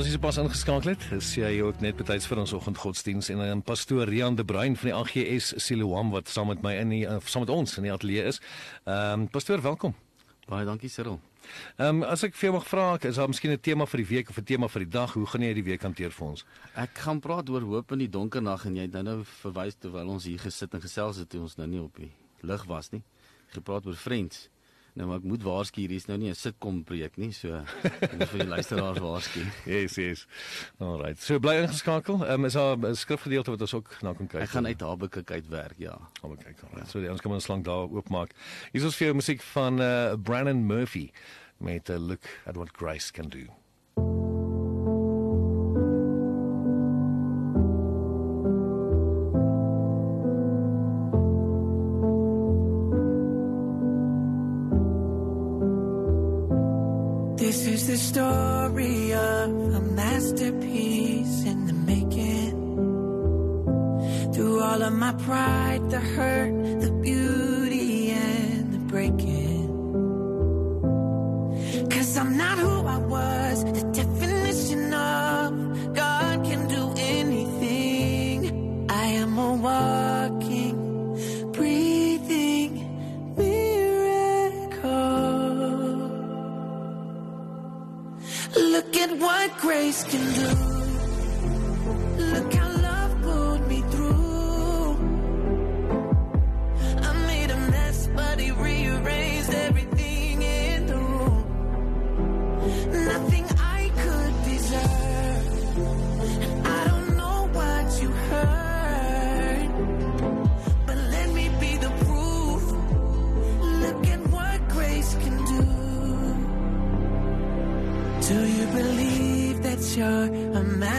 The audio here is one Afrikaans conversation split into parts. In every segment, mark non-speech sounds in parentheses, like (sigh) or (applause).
As jy pas ingeskakel het, is jy ook net betyds vir ons oggendgodsdiens en dan pastoor Rian de Bruin van die AGS Siloam wat saam met my in die uh, saam met ons in die ateljee is. Ehm um, pastoor, welkom. Baie dankie Cyril. Ehm um, as ek vir jou mag vra, is daar miskien 'n tema vir die week of 'n tema vir die dag? Hoe gaan jy die week hanteer vir ons? Ek gaan praat oor hoop in die donker nag en jy het nou nou verwys terwyl ons hier gesit en gesels het toe ons nou nie op die lig was nie. Gepraat oor Friends. Nou maar ek moet waarsku hier is nou nie 'n sitkom preek nie, so ek moet vir die luisteraars waarsku. (laughs) Yes, yes. Alright. So bly ingeskakel. Ehm um, is daar 'n skrifgedeelte wat ons ook na kan kyk? Ek gaan uit Habakuk uitwerk, ja. Kom kyk. Alright. So ons kan ons lank daar oopmaak. Hier is ons vir musiek van uh, Brandon Murphy met 'n uh, look at what grace can do.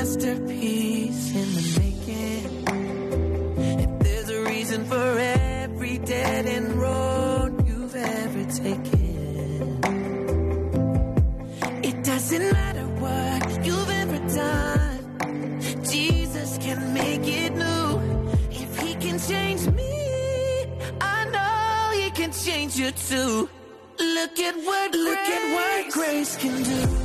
Masterpiece in the making? If there's a reason for every dead end road you've ever taken, it doesn't matter what you've ever done. Jesus can make it new. If he can change me, I know he can change you too. Look at what look at what grace can do.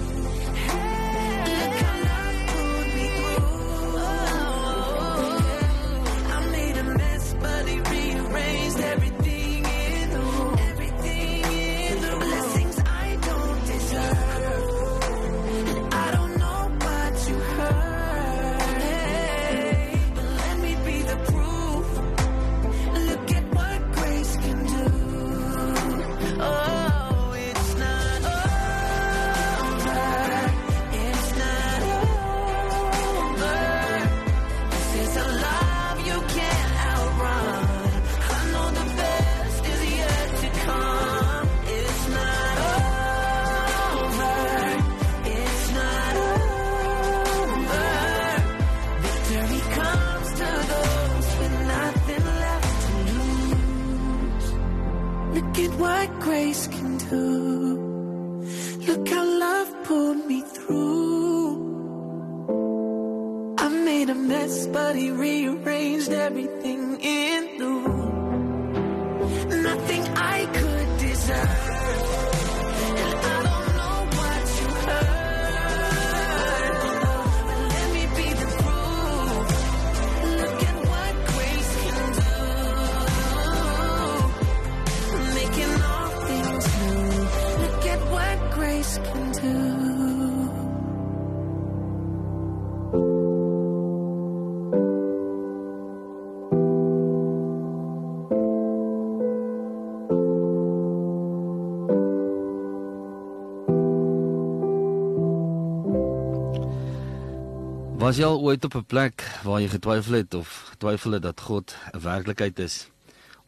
Was jy al ooit op 'n plek waar jy getwyfel het of getwyfel het dat God 'n werklikheid is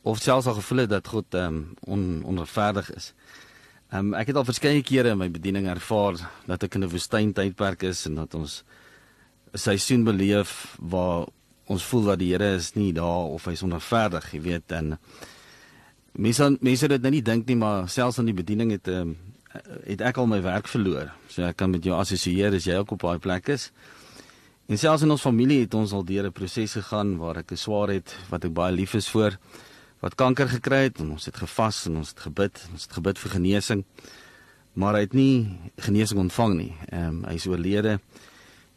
of selfs al gevoel het dat God ehm um, on, onregverdig is? Ehm um, ek het al verskeie kere in my bediening ervaar dat ek in 'n woestyntydperk is en dat ons 'n seisoen beleef waar ons voel dat die Here is nie daar of hy's onregverdig, jy weet, en mense mense dit nou nie dink nie, maar selfs aan die bediening het ehm um, het ek al my werk verloor. So ek kan met jou assosieer as jy ook op daai plek is. En selfs in ons familie het ons al deur 'n proses gegaan waar ek 'n swaar het wat ek baie lief is vir wat kanker gekry het en ons het gevas en ons het gebid, ons het gebid vir genesing. Maar hy het nie genesing ontvang nie. Ehm um, hy is oorlede.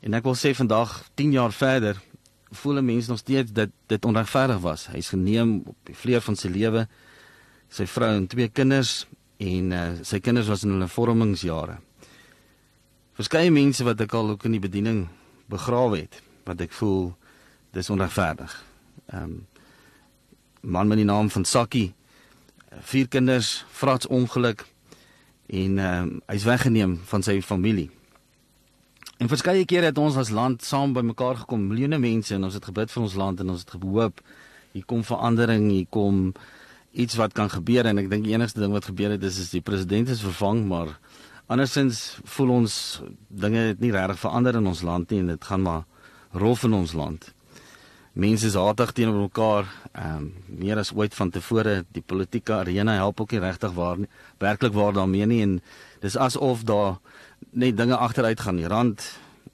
En ek wil sê vandag 10 jaar verder voel 'n mens nog steeds dat dit onregverdig was. Hy's geneem op die vleuer van sy lewe. Sy vrou en twee kinders en uh, sy kinders was in hulle vormingsjare. Verskeie mense wat ek al ook in die bediening begrawe het, wat ek voel dis onregverdig. Ehm um, man met die naam van Sakkie, vier kinders, frats ongeluk en ehm um, hy's weggeneem van sy familie. En verskeie kere het ons as land saam bymekaar gekom, miljoene mense en ons het gebid vir ons land en ons het gehoop hier kom verandering, hier kom iets wat kan gebeur en ek dink die enigste ding wat gebeur het is is die president is vervang, maar andersins voel ons dinge het nie regtig verander in ons land nie en dit gaan maar rof in ons land. Mense is hatig teenoor mekaar, ehm um, meer as ooit van tevore. Die politieke arena help ook nie regtig waar nie, werklik waar daarmee nie en dis asof daar net dinge agteruit gaan. Die rand,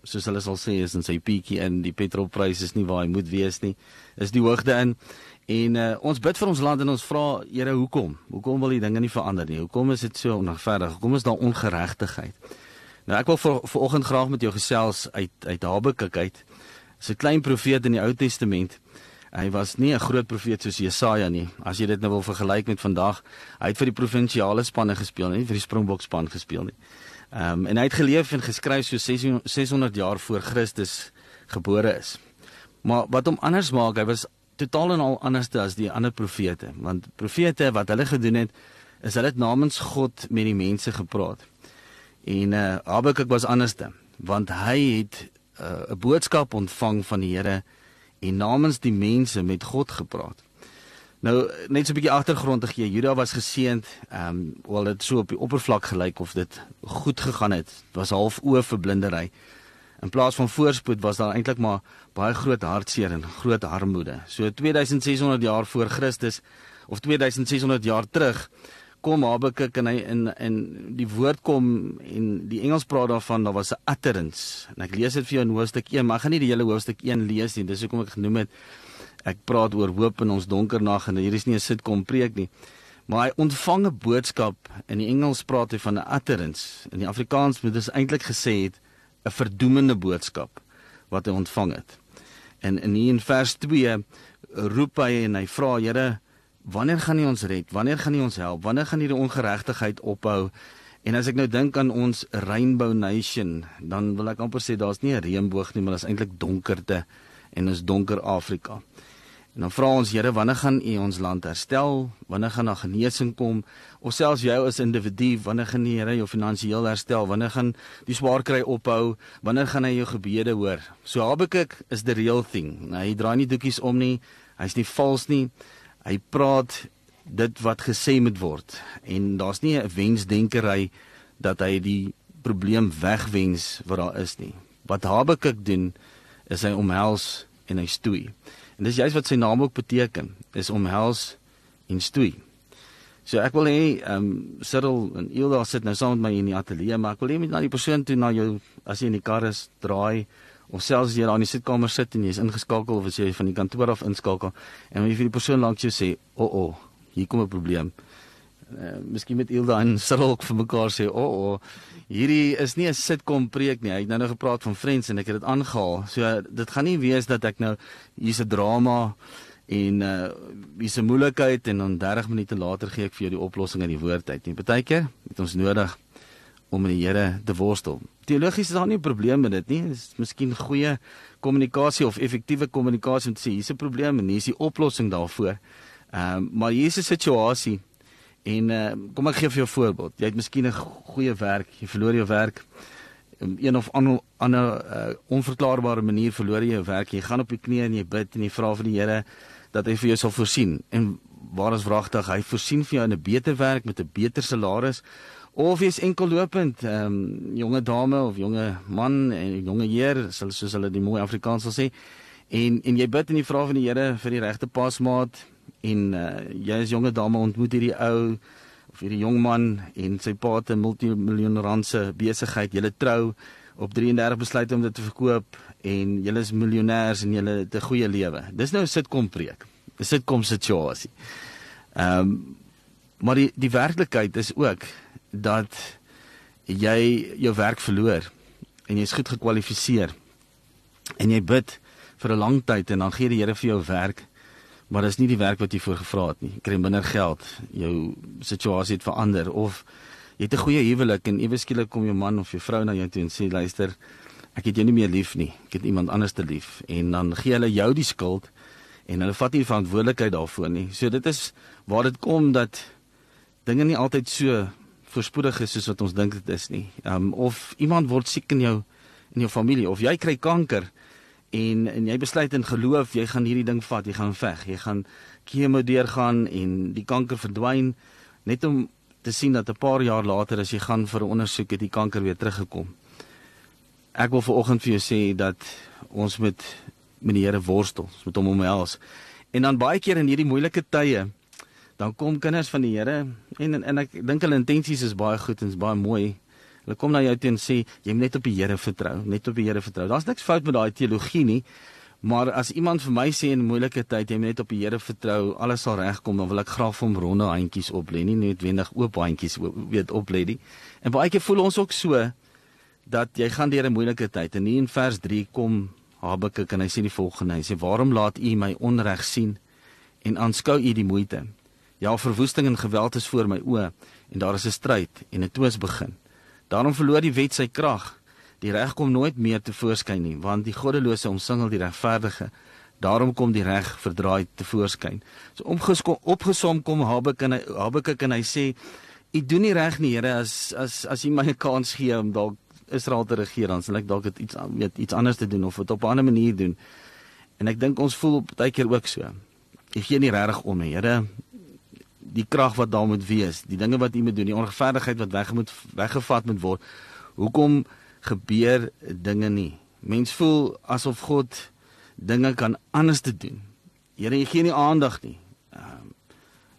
soos hulle sal sê, is in sy piekie en die petrolprys is nie waar hy moet wees nie. Is die hoogte in En uh, ons bid vir ons land en ons vra Here hoekom? Hoekom wil die dinge nie verander nie? Hoekom is dit so onregverdig? Hoekom is daar ongeregtigheid? Nou ek wil vir vanoggend graag met jou gesels uit uit Habakuk uit. 'n klein profeet in die Ou Testament. Hy was nie 'n groot profeet soos Jesaja nie. As jy dit nou wil vergelyk met vandag, hy het vir die provinsiale spanne gespeel, nie vir die Springbok span gespeel nie. Ehm um, en hy het geleef en geskryf so 600 jaar voor Christus gebore is. Maar wat hom anders maak, hy was totaal en al anders as die ander profete, want profete wat hulle gedoen het, is hulle het namens God met die mense gepraat. En uh Habakuk was anderste, want hy het uh, 'n uh, boodskap ontvang van die Here en namens die mense met God gepraat. Nou net so 'n bietjie agtergrond te gee. Juda was geseënd, ehm um, wel dit so op die oppervlak gelyk of dit goed gegaan het. Dit was half oë vir blindery. In plaas van voorspoed was daar eintlik maar baie groot hartseer en groot armoede. So 2600 jaar voor Christus of 2600 jaar terug kom Habakuk en hy in in die woord kom en die Engels praat daarvan daar was 'n utterance. En ek lees dit vir jou in hoofstuk 1, maar ek gaan nie die hele hoofstuk 1 lees nie. Dis hoekom ek genoem het ek praat oor hoop in ons donker nag en hier is nie 'n sitkom preek nie. Maar hy ontvang 'n boodskap in die Engels praat hy van 'n utterance. In die Afrikaans moet dit eintlik gesê het 'n verdoemende boodskap wat hy ontvang het. En in in vers 2 roep hy en hy vra Here, wanneer gaan U ons red? Wanneer gaan U ons help? Wanneer gaan hierdie ongeregtigheid ophou? En as ek nou dink aan ons Rainbow Nation, dan wil ek amper sê daar's nie 'n reënboog nie, maar daar's eintlik donkerte en is donker Afrika. En dan vra ons Here, wanneer gaan U ons land herstel? Wanneer gaan daar genesing kom? Of selfs jou as individu, wanneer gaan die Here jou finansiëel herstel? Wanneer gaan die swaar kry ophou? Wanneer gaan hy jou gebede hoor? So Habakuk is the real thing. Nou, hy draai nie doekies om nie. Hy's nie vals nie. Hy praat dit wat gesê moet word. En daar's nie 'n wensdenkery dat hy die probleem wegwens wat daar is nie. Wat Habakuk doen is hy omhels en hy stoei. En dis juist wat sy naam ook beteken, is omhels en stoei. So ek wil hê ehm um, Cyril en Ilda sit nou saam met my in die ateljee, maar ek wil hê met na die persoon toe na jou as jy in die kar is, draai of selfs jy daar in die sitkamer sit en jy's ingeskakel of as jy van die kantoor af inskakel en jy vir die persoon langs jou sê, "O, oh, o, oh, hier kom 'n probleem." Uh, miskien met Ilda en Cyril ook vir mekaar sê, "O, oh, oh, hierdie is nie 'n sitkom preek nie. Hy het nou nou gepraat van Friends en ek het dit aangehaal. So dit gaan nie wees dat ek nou hier's 'n drama en uh hier's 'n moeilikheid en dan 30 minute later gee ek vir jou die oplossing in die woord uit nie. Partykeer het ons nodig om met die Here te worstel. Teologies is daar nie 'n probleem met dit nie. Dit is miskien goeie kommunikasie of effektiewe kommunikasie om te sê hier's 'n probleem en hier is die oplossing daarvoor. Ehm uh, maar hier is 'n situasie En uh, kom ek gee vir jou 'n voorbeeld. Jy het miskien 'n goeie werk, jy verloor jou werk op een of ander ander uh, onverklaarbare manier verloor jy jou werk. Jy gaan op die knieë en jy bid en jy vra vir die Here dat hy vir jou sal voorsien. En waar is wragtig, hy voorsien vir jou 'n beter werk met 'n beter salaris of jy's enkel lopend, ehm um, jonge dame of jonge man en jonge heer, soos hulle die mooi Afrikaans sal sê. En en jy bid en jy vra van die Here vir die regte pasmaat en uh, jy is jonge dame ontmoet hierdie ou of hierdie jong man en sy pa het 'n multimiljoen rand se besigheid, julle trou op 33 besluit om dit te verkoop en julle is miljonêers en julle het 'n goeie lewe. Dis nou 'n sitkom preek. 'n Sitkom situasie. Ehm um, maar die die werklikheid is ook dat jy jou werk verloor en jy's goed gekwalifiseer en jy bid vir 'n lang tyd en dan gee die Here vir jou werk maar dis nie die werk wat jy voor gevra het nie. Jy kry minder geld, jou situasie het verander of jy het 'n goeie huwelik en ewe skielik kom jou man of jou vrou na jou toe en sê luister, ek het jou nie meer lief nie. Ek het iemand anders te lief en dan gee hulle jou die skuld en hulle vat nie verantwoordelikheid daarvoor nie. So dit is waar dit kom dat dinge nie altyd so voorspoedig is soos wat ons dink dit is nie. Um of iemand word siek in jou in jou familie of jy kry kanker en en jy besluit in geloof jy gaan hierdie ding vat, jy gaan veg, jy gaan chemo deurgaan en die kanker verdwyn net om te sien dat 'n paar jaar later as jy gaan vir 'n ondersoek het die kanker weer teruggekom. Ek wil vanoggend vir jou sê dat ons met met die Here worstel, ons moet hom omhels. En dan baie keer in hierdie moeilike tye dan kom kinders van die Here en en, en ek dink hulle intensies is baie goed en is baie mooi. Hulle kom na jou toe en sê jy moet net op die Here vertrou, net op die Here vertrou. Daar's niks fout met daai teologie nie. Maar as iemand vir my sê in 'n moeilike tyd jy moet net op die Here vertrou, alles sal regkom, dan wil ek graag vir hom ronde handjies oplê, nie noodwendig oop handjies weet oplê nie. En baie keer voel ons ook so dat jy gaan deur 'n moeilike tyd en hier in vers 3 kom Habakuk en hy sê die volgende, hy sê waarom laat u my onreg sien en aanskou u die moeite? Ja, verwoesting en geweld is voor my oë en daar is 'n stryd en 'n twis begin. Daarom verloor die wet sy krag Die reg kom nooit meer te voorskyn nie, want die goddelose omsingel die regverdige. Daarom kom die reg verdraai te voorskyn. So omgeskom opgesom kom Habakuk en Habakuk en hy sê: "U doen nie reg nie, Here, as as as U my 'n kans gee om dalk Israel te regeer, dan sal ek dalk iets weet iets anders te doen of dit op 'n ander manier doen." En ek dink ons voel baie keer ook so. U gee nie regtig om nie, Here. Die krag wat daar moet wees, die dinge wat U moet doen, die onregverdigheid wat weg moet weggevat moet word. Hoekom gebeur dinge nie. Mens voel asof God dinge kan anders te doen. Here, jy gee nie aandag nie. Ehm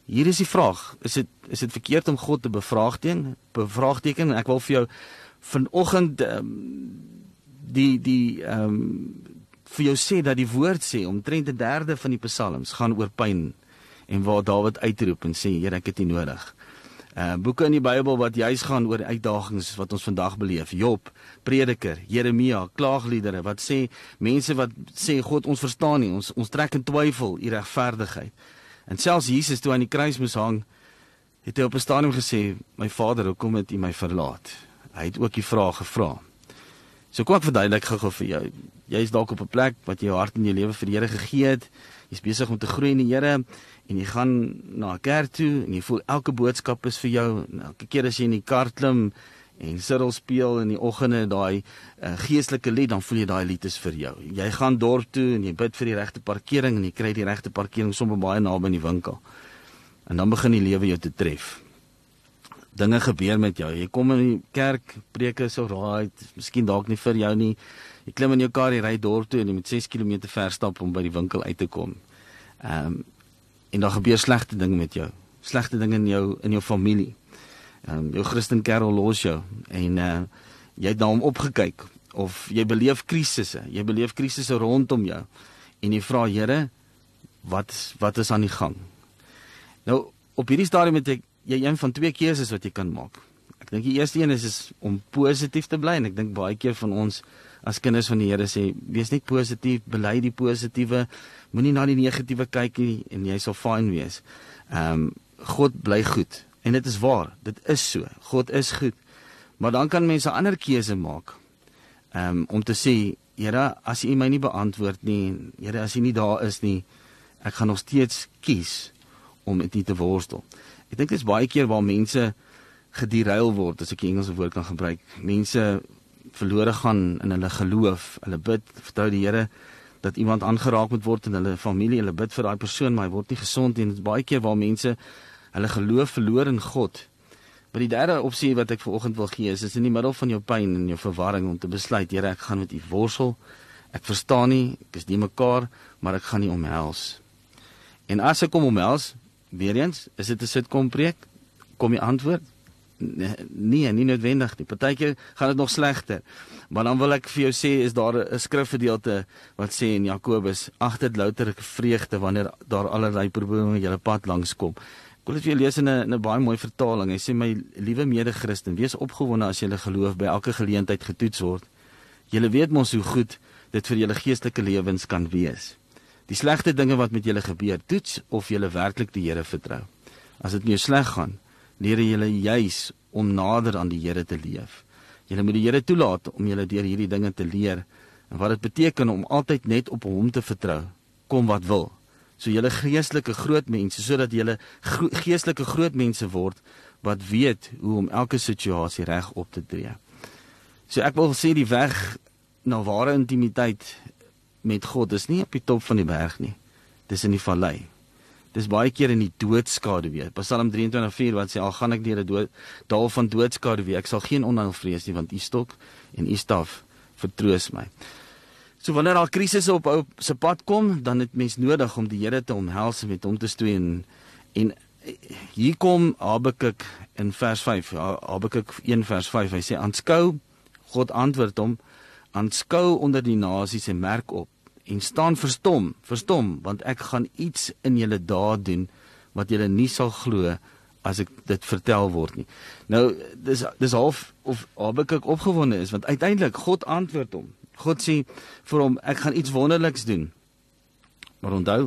hier is die vraag, is dit is dit verkeerd om God te bevraagteken? Bevraagteken, ek wil vir jou vanoggend um, die die ehm um, vir jou sê dat die woord sê omtrent 'n derde van die psalms gaan oor pyn en waar Dawid uitroep en sê Here, ek het U nodig uh boeke in die Bybel wat juis gaan oor uitdagings wat ons vandag beleef. Job, Prediker, Jeremia, klaagliedere wat sê mense wat sê God ons verstaan nie, ons ons trek in twyfel u regverdigheid. En selfs Jesus toe aan die kruis moes hang, het hy op 'n stadium gesê, "My Vader, hoekom het U my verlaat?" Hy het ook die vraag gevra. So kom ek verduidelik gou-gou vir jou. Jy is dalk op 'n plek wat jy jou hart en jou lewe vir die Here gegee het. Jy's besig om te groei in die Here en jy gaan na 'n kerk toe en jy voel elke boodskap is vir jou. Elke keer as jy in die kar klim en sitel speel in die oggende daai uh, geestelike lied, dan voel jy daai lied is vir jou. Jy gaan dorp toe en jy bid vir die regte parkering en jy kry die regte parkering sommer baie naby aan die winkel. En dan begin die lewe jou te tref. Dinge gebeur met jou. Jy kom in die kerk, preke is so raai, miskien dalk nie vir jou nie. Jy klim in jou kar, jy ry dorp toe en jy moet 6 km ver stap om by die winkel uit te kom. Ehm um, en daar gebeur slegte dinge met jou. Slegte dinge in jou in jou familie. Ehm um, jou Christen kerel los jou en uh jy het na hom opgekyk of jy beleef krisisse. Jy beleef krisisse rondom jou en jy vra Here, wat wat is aan die gang? Nou op hierdie stadium het ek jy een van twee keuses wat jy kan maak. Ek dink die eerste een is, is om positief te bly en ek dink baie keer van ons as kinders van die Here sê wees net positief, bely die positiewe, moenie na die negatiewe kyk nie en jy sal fyn wees. Ehm um, God bly goed en dit is waar, dit is so. God is goed. Maar dan kan mense ander keuse maak. Ehm um, om te sê, Here, as U my nie beantwoord nie, Here, as U nie daar is nie, ek gaan nog steeds kies om U te worstel. Ek dink dit is baie keer waar mense gederail word, as ek die Engelse woord kan gebruik. Mense verlore gaan in hulle geloof. Hulle bid, vertrou die Here dat iemand aangeraak moet word in hulle familie. Hulle bid vir daai persoon, maar hy word nie gesond nie. Dit is baie keer waar mense hulle geloof verloor in God. Maar die derde opsie wat ek vanoggend wil gee is is in die middel van jou pyn en jou verwarring om te besluit, Here, ek gaan met U worstel. Ek verstaan nie, ek is nie mekaar, maar ek gaan nie omhels. En as ek kom omhels, weer eens, is dit 'n sitkom preek? Kom die antwoord? Nee, nee, nie noodwendig nie. Partykeer gaan dit nog slegter. Maar dan wil ek vir jou sê is daar 'n skrifgedeelte wat sê in Jakobus: "Ag dit louter vreugde wanneer daar allerlei probleme op julle pad langs kom." Ek wil dit vir jou lees in 'n 'n baie mooi vertaling. Hy sê: "My liewe mede-Christen, wees opgewonde as julle geloof by elke geleentheid getoets word. Julle weet mos hoe goed dit vir julle geestelike lewens kan wees. Die slegte dinge wat met julle gebeur, toets of julle werklik die Here vertrou. As dit jou sleg gaan, leer julle juis om nader aan die Here te leef. Julle moet die Here toelaat om julle deur hierdie dinge te leer en wat dit beteken om altyd net op hom te vertrou, kom wat wil. So julle geestelike groot mense sodat julle geestelike groot mense word wat weet hoe om elke situasie reg op te tree. So ek wil sê die weg na ware intimiteit met God is nie op die top van die berg nie. Dis in die vallei. Dis baie keer in die doodskade weer. Psalm 23:4 wat sê al gaan ek deur 'n dood dal van doodskade weer, ek sal geen onheil vrees nie want u stok en u staf vertroos my. So wanneer daar krisisse op ou se pad kom, dan het mens nodig om die Here te omhels en met hom te stoei en en hier kom Habakuk in vers 5. Habakuk 1 vers 5. Hy sê aanskou God antwoord hom aanskou onder die nasies en merk op en staan verstom, verstom, want ek gaan iets in julle dae doen wat julle nie sal glo as ek dit vertel word nie. Nou dis dis half of Habakuk opgewonde is want uiteindelik God antwoord hom. God sê vir hom ek gaan iets wonderliks doen. Maar onthou,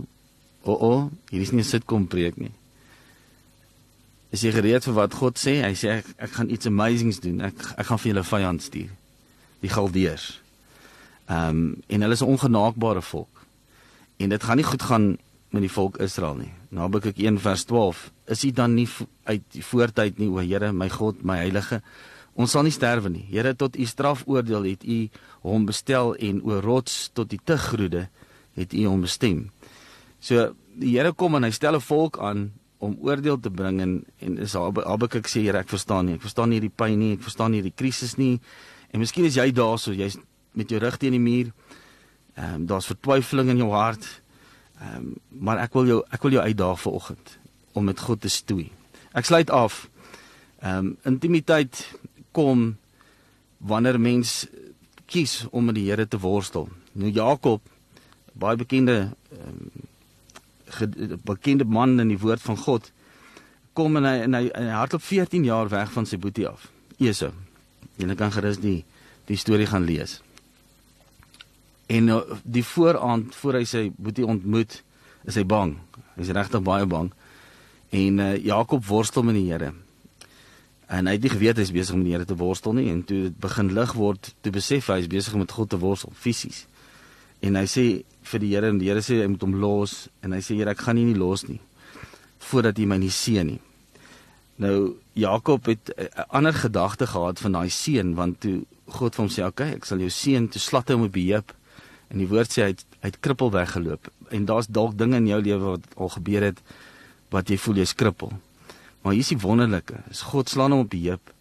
o, oh, o, oh, hier is nie 'n sitkom preek nie. Is jy gereed vir wat God sê? Hy sê ek, ek gaan iets amazings doen. Ek ek gaan vir julle vyand stuur. Die Galdeërs. Ehm um, en hulle is 'n ongenaakbare volk. En dit gaan nie goed gaan met die volk Israel nie. Nabekik 1 vers 12. Is u dan nie uit die voortyd nie, o Here, my God, my heilige? Ons sal nie sterwe nie. Here, tot u strafoordeel het u hom bestel en o rots tot die tegroede het u hom bestem. So die Here kom en hy stel 'n volk aan om oordeel te bring en en is Habakuk sê Here, ek verstaan nie. Ek verstaan nie hierdie pyn nie. Ek verstaan nie hierdie krisis nie. En miskien is jy daarso, jy's met jou rug teen die muur. Ehm um, daar's vertwyfeling in jou hart. Ehm um, maar ek wil jou ek wil jou uitdaag vanoggend om met God te stoei. Ek sluit af. Ehm um, intimiteit kom wanneer mens kies om met die Here te worstel. Nou Jakob, baie bekende um, bekende man in die woord van God, kom en hy en hy, hy hardloop 14 jaar weg van sy boetie af. Esau. Jy kan gerus die die storie gaan lees. En uh, die vooraand voor hy sy boetie ontmoet, is hy bang. Hy's regtig baie bang. En uh, Jakob worstel met die Here. En hy het nie geweet hy's besig om met die Here te worstel nie en toe dit begin lig word, toe besef hy hy's besig om met God te worstel fisies. En hy sê vir die Here en die Here sê hy moet hom los en hy sê Here ek gaan nie nie los nie voordat jy my nie seën nie. Nou Jakob het 'n ander gedagte gehad van daai seën want toe God vir hom sê, "Oké, okay, ek sal jou seën," toe slat hy hom op die heup En die woord sê hy het, hy het krippel weggeloop. En daar's dalk dinge in jou lewe wat al gebeur het wat jy voel jy's krippel. Maar hier is die wonderlike. Is God slaan hom op die heup.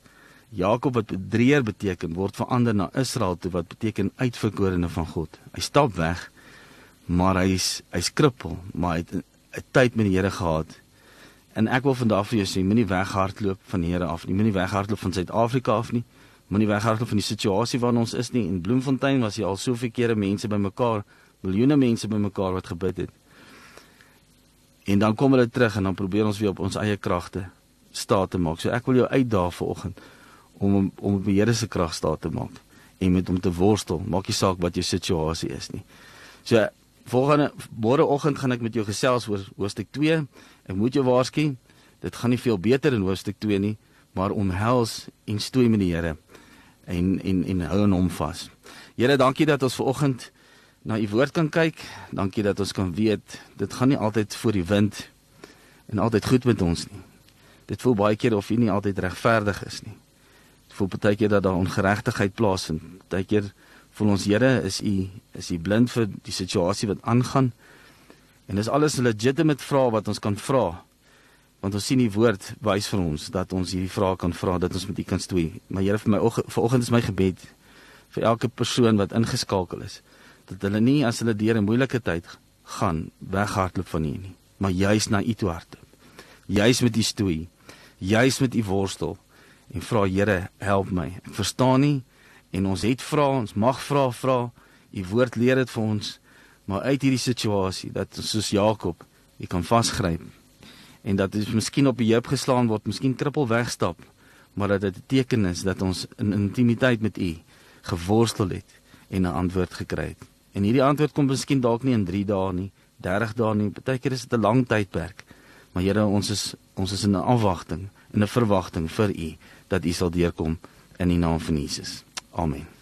Jakob wat bedrieër beteken word verander na Israel toe wat beteken uitverkorene van God. Hy stap weg, maar hy's hy's krippel, maar hy het 'n tyd met die Here gehad. En ek wil vandag vir jou sê, moenie weghardloop van die Here af nie. Moenie weghardloop van Suid-Afrika af nie moenie weghardloop van die situasie waarin ons is nie. In Bloemfontein was jy al soveel kere mense bymekaar, miljoene mense bymekaar wat gebid het. En dan kom hulle terug en dan probeer ons weer op ons eie kragte staat te maak. So ek wil jou uitdaag vanoggend om om op die Here se krag staat te maak en met hom te worstel. Maak nie saak wat jou situasie is nie. So volgende môreoggend gaan ek met jou gesels oor hoofstuk 2. Ek moet jou waarsku, dit gaan nie veel beter in hoofstuk 2 nie, maar omhels en stoei met die Here en en en hou aan hom vas. Here, dankie dat ons ver oggend na u woord kan kyk. Dankie dat ons kan weet dit gaan nie altyd voor die wind en altyd goed met ons nie. Dit voel baie keer of u nie altyd regverdig is nie. voel baie keer dat daar ongeregtigheid plaasvind. Baie keer voel ons Here, is u is u blind vir die situasie wat aangaan? En dis alles legitimate vraag wat ons kan vra. Want ons sien die woord wys vir ons dat ons hierdie vrae kan vra dat ons met U kan stoei. Maar Here vir my vanoggend is my gebed vir elke persoon wat ingeskakel is dat hulle nie as hulle deur 'n moeilike tyd gaan weghardloop van U nie, maar juis na U toe hardloop. Juis met U stoei, juis met U worstel en vra Here, help my. Ek verstaan nie en ons het vra, ons mag vra, vra. U woord leer dit vir ons, maar uit hierdie situasie dat ons soos Jakob, U kan vasgryp en dat dit miskien op die heup geslaan word, miskien krippel wegstap, maar dat dit 'n teken is dat ons in intimiteit met U geworstel het en 'n antwoord gekry het. En hierdie antwoord kom miskien dalk nie in 3 dae nie, 30 dae nie, partykeer is dit 'n lang tydperk. Maar Here, ons is ons is in 'n afwagting, in 'n verwagting vir U dat U sal deurkom in die naam van Jesus. Amen.